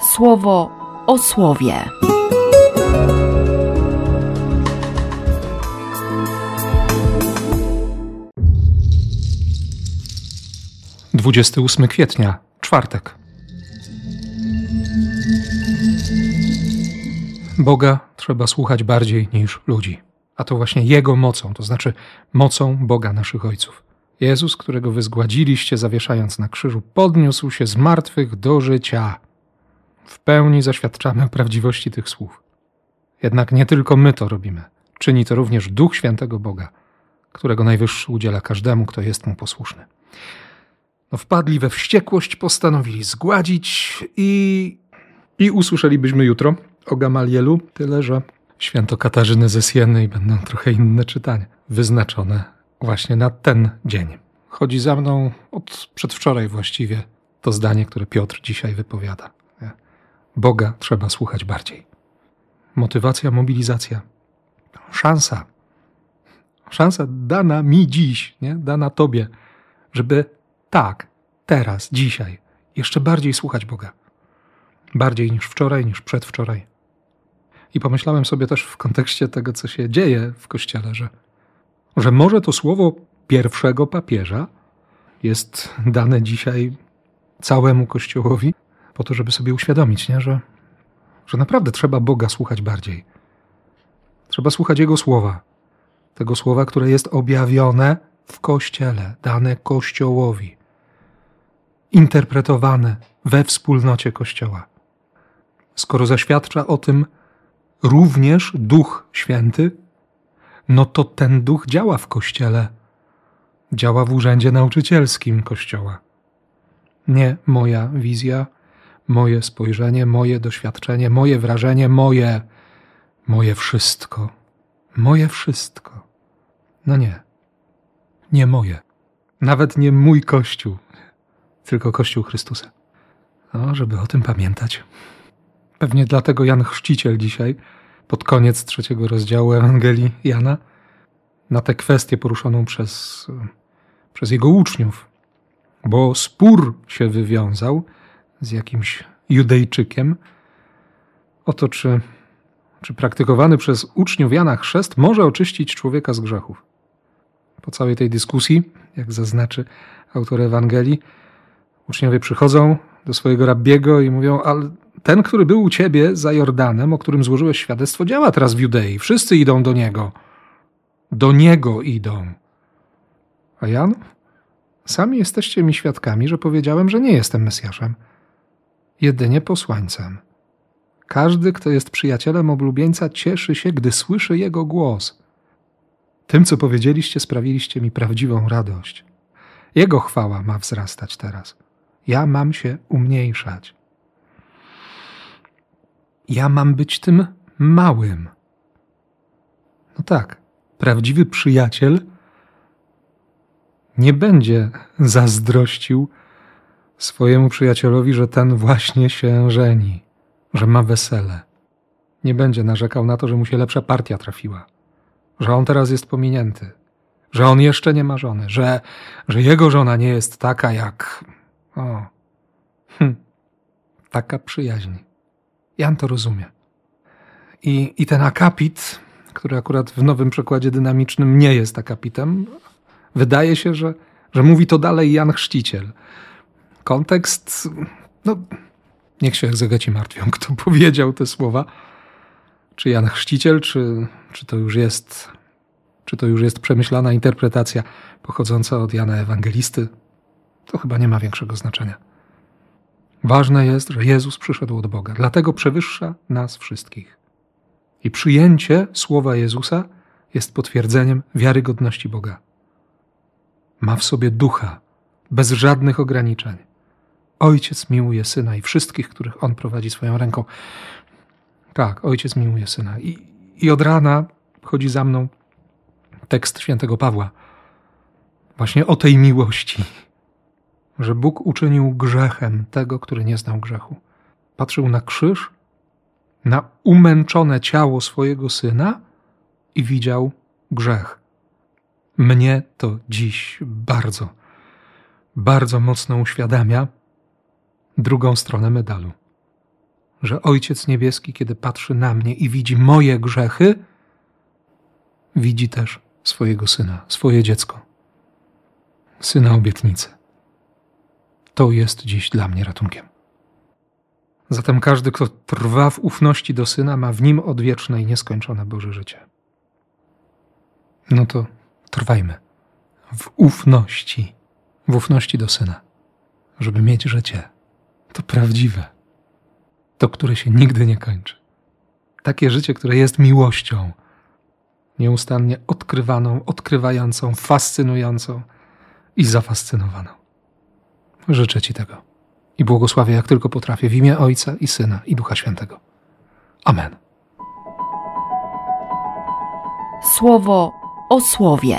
słowo o słowie. Dwudziesty ósmy kwietnia, czwartek. Boga trzeba słuchać bardziej niż ludzi, a to właśnie Jego mocą, to znaczy mocą Boga naszych ojców. Jezus, którego wy zgładziliście, zawieszając na krzyżu, podniósł się z martwych do życia. W pełni zaświadczamy o prawdziwości tych słów. Jednak nie tylko my to robimy. Czyni to również Duch Świętego Boga, którego Najwyższy udziela każdemu, kto jest mu posłuszny. No, wpadli we wściekłość, postanowili zgładzić i, i usłyszelibyśmy jutro o Gamalielu, tyle że święto Katarzyny ze Sieny i będą trochę inne czytania, wyznaczone właśnie na ten dzień. Chodzi za mną od przedwczoraj właściwie to zdanie, które Piotr dzisiaj wypowiada. Boga trzeba słuchać bardziej. Motywacja, mobilizacja, szansa. Szansa dana mi dziś, nie? dana Tobie, żeby tak, teraz, dzisiaj, jeszcze bardziej słuchać Boga. Bardziej niż wczoraj, niż przedwczoraj. I pomyślałem sobie też w kontekście tego, co się dzieje w kościele, że, że może to słowo pierwszego papieża jest dane dzisiaj całemu kościołowi, po to, żeby sobie uświadomić, nie? Że, że naprawdę trzeba Boga słuchać bardziej. Trzeba słuchać Jego słowa. Tego słowa, które jest objawione w kościele, dane kościołowi, interpretowane we wspólnocie kościoła. Skoro zaświadcza o tym również Duch Święty, no to ten duch działa w kościele, działa w urzędzie nauczycielskim kościoła. Nie moja wizja, moje spojrzenie, moje doświadczenie, moje wrażenie, moje, moje wszystko, moje wszystko. No nie, nie moje. Nawet nie mój Kościół, tylko Kościół Chrystusa. No, żeby o tym pamiętać. Pewnie dlatego Jan Chrzciciel dzisiaj, pod koniec trzeciego rozdziału Ewangelii Jana, na tę kwestię poruszoną przez, przez jego uczniów, bo spór się wywiązał z jakimś Judejczykiem o to, czy, czy praktykowany przez uczniów Jana chrzest może oczyścić człowieka z grzechów. Po całej tej dyskusji, jak zaznaczy autor Ewangelii, uczniowie przychodzą do swojego rabbiego i mówią, ale ten, który był u ciebie za Jordanem, o którym złożyłeś świadectwo, działa teraz w Judei. Wszyscy idą do niego. Do niego idą. A Jan? Sami jesteście mi świadkami, że powiedziałem, że nie jestem Mesjaszem jedynie posłańcem. Każdy, kto jest przyjacielem oblubieńca, cieszy się, gdy słyszy jego głos. Tym, co powiedzieliście, sprawiliście mi prawdziwą radość. Jego chwała ma wzrastać teraz. Ja mam się umniejszać. Ja mam być tym małym. No tak, prawdziwy przyjaciel nie będzie zazdrościł swojemu przyjacielowi, że ten właśnie się żeni, że ma wesele. Nie będzie narzekał na to, że mu się lepsza partia trafiła, że on teraz jest pominięty, że on jeszcze nie ma żony, że, że jego żona nie jest taka jak. O. Hm. Taka przyjaźń. Jan to rozumie. I, I ten akapit, który akurat w nowym przekładzie dynamicznym nie jest akapitem, wydaje się, że, że mówi to dalej Jan Chrzciciel kontekst, no niech się egzegeci martwią, kto powiedział te słowa. Czy Jan Chrzciciel, czy, czy to już jest czy to już jest przemyślana interpretacja pochodząca od Jana Ewangelisty, to chyba nie ma większego znaczenia. Ważne jest, że Jezus przyszedł od Boga, dlatego przewyższa nas wszystkich. I przyjęcie słowa Jezusa jest potwierdzeniem wiarygodności Boga. Ma w sobie ducha, bez żadnych ograniczeń. Ojciec miłuje syna i wszystkich, których on prowadzi swoją ręką. Tak, ojciec miłuje syna. I, i od rana chodzi za mną tekst świętego Pawła. Właśnie o tej miłości, że Bóg uczynił grzechem tego, który nie znał grzechu. Patrzył na krzyż, na umęczone ciało swojego syna i widział grzech. Mnie to dziś bardzo, bardzo mocno uświadamia, drugą stronę medalu. że Ojciec Niebieski, kiedy patrzy na mnie i widzi moje grzechy, widzi też swojego syna, swoje dziecko, syna obietnicy. To jest dziś dla mnie ratunkiem. Zatem każdy, kto trwa w ufności do syna, ma w nim odwieczne i nieskończone Boże życie. No to trwajmy w ufności, w ufności do syna, żeby mieć życie. To prawdziwe, to, które się nigdy nie kończy. Takie życie, które jest miłością, nieustannie odkrywaną, odkrywającą, fascynującą i zafascynowaną. Życzę Ci tego i błogosławię jak tylko potrafię w imię Ojca i Syna i Ducha Świętego. Amen. Słowo o słowie.